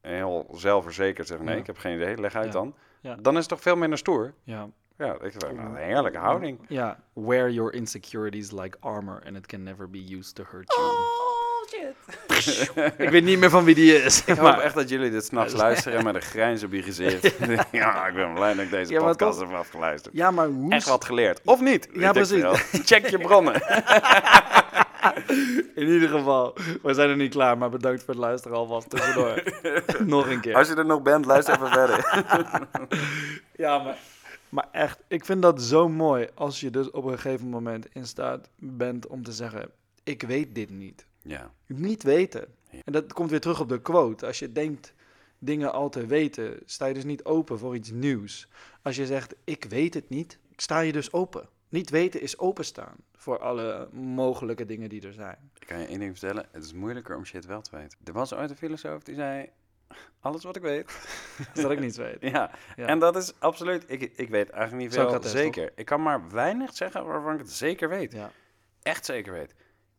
en heel zelfverzekerd zeg nee, Ja. ik heb geen idee, leg uit Ja. dan. Ja. Dan is het toch veel minder stoer? Ja. Ja, ik vind dat een heerlijke houding. Ja. Wear your insecurities like armor and it can never be used to hurt you. Oh. Ik weet niet meer van wie die is. Ik hoop maar- echt dat jullie dit s'nachts luisteren met een grijns op je gezicht. ja, ik ben blij dat ik deze Ja, podcast toch- heb afgeluisterd. Ja, maar hoe... Echt wat geleerd. Of niet? Ja, precies. Check je bronnen. In ieder geval, we zijn er niet klaar, maar bedankt voor het luisteren alvast tussendoor. Nog een keer. Als je er nog bent, luister even verder. Ja, maar, maar echt, ik vind dat zo mooi als je dus op een gegeven moment in staat bent om te zeggen, ik weet dit niet. Ja, Niet weten. Ja. En dat komt weer terug op de quote. Als je denkt dingen al te weten, sta je dus niet open voor iets nieuws. Als je zegt, ik weet het niet, sta je dus open. Niet weten is openstaan voor alle mogelijke dingen die er zijn. ik kan je één ding vertellen. Het is moeilijker om shit wel te weten. Er was ooit een filosoof die zei... Alles wat ik weet. Dat ik niets weet. Ja, Ja. en dat is absoluut... Ik, ik weet eigenlijk niet veel zeker. Ik kan maar weinig zeggen waarvan ik het zeker weet. Ja. Echt zeker weet.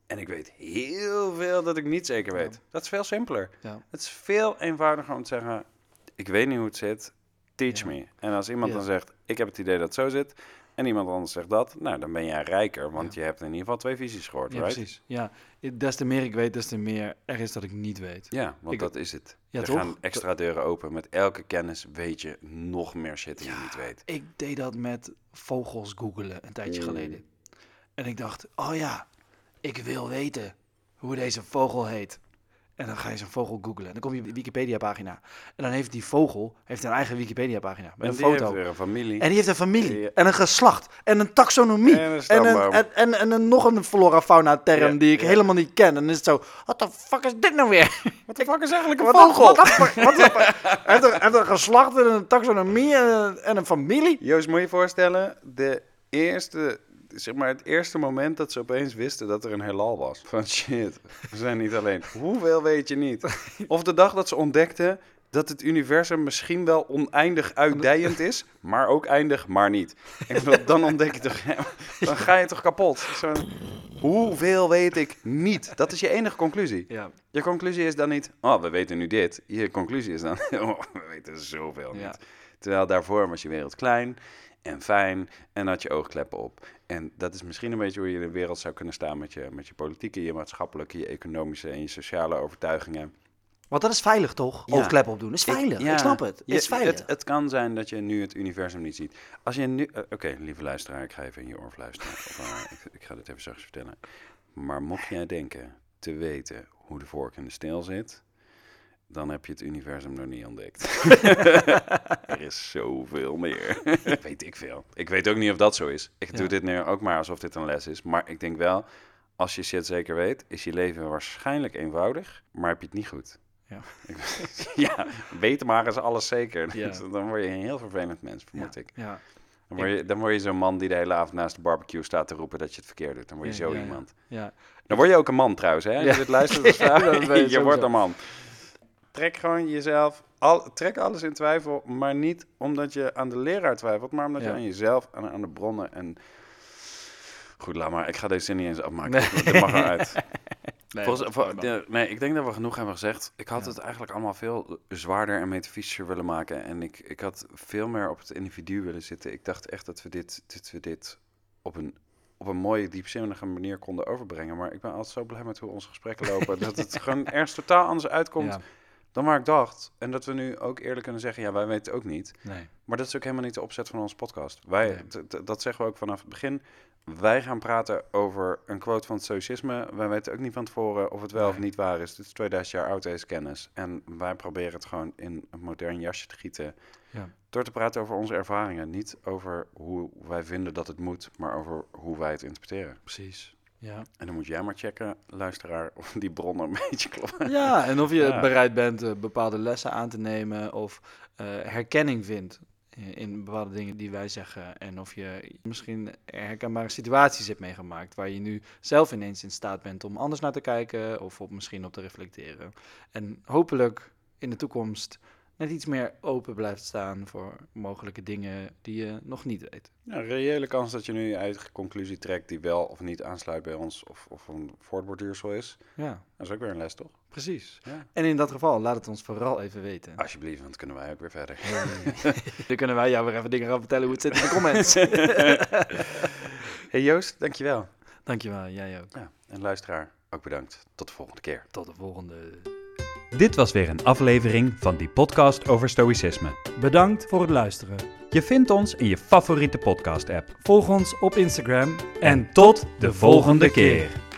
En ik weet heel veel dat ik niet zeker weet. Ja. Dat is veel simpeler. Ja. Het is veel eenvoudiger om te zeggen: Ik weet niet hoe het zit, teach Ja. me. En als iemand dan zegt: Ik heb het idee dat het zo zit. En iemand anders zegt dat, nou dan ben jij rijker, want je hebt in ieder geval twee visies gehoord, Ja, right? precies. Ja, des te meer ik weet, des te meer er is dat ik niet weet. Ja, want Ik- dat is het. Ja, er toch? gaan extra deuren open. Met elke kennis weet je nog meer shit die je niet weet. Ik deed dat met vogels googelen een tijdje Mm. geleden. En ik dacht, oh ja, ik wil weten hoe deze vogel heet. En dan ga je zo'n vogel googlen. Dan kom je op de Wikipedia-pagina. En dan heeft die vogel heeft een eigen Wikipedia-pagina. Met En een die foto. heeft weer een familie. En die heeft een familie. Ja. En een geslacht. En een taxonomie. En een En, een, en, en, en een, nog een flora-fauna-term Ja, die ik ja. helemaal niet ken. En dan is het zo, what the fuck is dit nou weer? Wat de fuck is eigenlijk een Wat vogel? Wat, heeft een, heeft een geslacht en een taxonomie en een, en een familie. Joost, moet je je voorstellen, de eerste, zeg maar het eerste moment dat ze opeens wisten dat er een heelal was. Van shit, we zijn niet alleen. Hoeveel weet je niet? Of de dag dat ze ontdekten dat het universum misschien wel oneindig uitdijend is, maar ook eindig, maar niet. Bedoel, dan ontdek je toch, dan ga je toch kapot. Zo, hoeveel weet ik niet? Dat is je enige conclusie. Ja, Je conclusie is dan niet, oh, we weten nu dit. Je conclusie is dan, oh, we weten zoveel niet. Ja. Terwijl daarvoor was je wereld klein en fijn en had je oogkleppen op. En dat is misschien een beetje hoe je in de wereld zou kunnen staan met je, met je politieke, je maatschappelijke, je economische en je sociale overtuigingen. want dat is veilig toch? Ja. Oogklep opdoen, is veilig. Ik, ja, snap het. je- is veilig. Het, het kan zijn dat je nu het universum niet ziet. Als je nu, eh, oké, lieve luisteraar, ik ga even in je oor fluisteren. Of, eh, ik, ik ga dit even zachtjes vertellen. Maar mocht jij denken te weten hoe de vork in de steel zit, dan heb je het universum nog niet ontdekt. er is zoveel meer. weet ik veel. Ik weet ook niet of dat zo is. Ik doe dit nu ook maar alsof dit een les is. Maar ik denk wel, als je shit zeker weet, is je leven waarschijnlijk eenvoudig, maar heb je het niet goed. Ja. Ik- ja, weten maar is alles zeker. Ja. Dan word je een heel vervelend mens, vermoed ik. Ja. Dan word, je, dan word je zo'n man die de hele avond naast de barbecue staat te roepen dat je het verkeerd doet. Dan word je zo iemand. ja. Dan word je ook een man trouwens, hè? Als je dit luistert ik je wordt een man. Trek gewoon jezelf, al, trek alles in twijfel, maar niet omdat je aan de leraar twijfelt, maar omdat je aan jezelf en aan de bronnen en... Goed, laat maar. Ik ga deze zin niet eens afmaken. Nee. Dit mag eruit. Nee, Volgens, vol- nee, ik denk dat we genoeg hebben gezegd. Ik had Ja. het eigenlijk allemaal veel zwaarder en metafysischer willen maken. En ik, ik had veel meer op het individu willen zitten. Ik dacht echt dat we dit, dat we dit op, een, op een mooie, diepzinnige manier konden overbrengen. Maar ik ben altijd zo blij met hoe onze gesprekken lopen. dat het gewoon ergens totaal anders uitkomt Ja, dan waar ik dacht. En dat we nu ook eerlijk kunnen zeggen, ja, wij weten ook niet. nee. Maar dat is ook helemaal niet de opzet van onze podcast. Wij, Nee. dat zeggen we ook vanaf het begin. Wij gaan praten over een quote van het stoïcisme. Wij weten ook niet van tevoren of het wel of niet waar is. Dit is 2000 jaar oud, deze kennis. En wij proberen het gewoon in een modern jasje te gieten. Ja. Door te praten over onze ervaringen. Niet over hoe wij vinden dat het moet, maar over hoe wij het interpreteren. Precies. Ja. En dan moet jij maar checken, luisteraar, of die bronnen een beetje kloppen. ja, en of je Ja. bereid bent eh, bepaalde lessen aan te nemen of eh, herkenning vindt in- in bepaalde dingen die wij zeggen. En of je misschien herkenbare situaties hebt meegemaakt waar je nu zelf ineens in staat bent om anders naar te kijken of op misschien op te reflecteren. En hopelijk in de toekomst net iets meer open blijft staan voor mogelijke dingen die je nog niet weet. Ja, een reële kans dat je nu je eigen conclusie trekt die wel of niet aansluit bij ons of, of een voortborduursel is. Ja, Dat is ook weer een les, toch? precies. Ja. En in dat geval, laat het ons vooral even weten. Alsjeblieft, want kunnen wij ook weer verder. Dan kunnen wij jou weer even dingen gaan vertellen hoe het zit in de comments. hey Joost, dankjewel. Dankjewel, jij ook. Ja, en luisteraar, ook bedankt. Tot de volgende keer. Tot de volgende. Dit was weer een aflevering van die podcast over stoïcisme. Bedankt voor het luisteren. Je vindt ons in je favoriete podcast-app. Volg ons op Instagram En tot de volgende keer.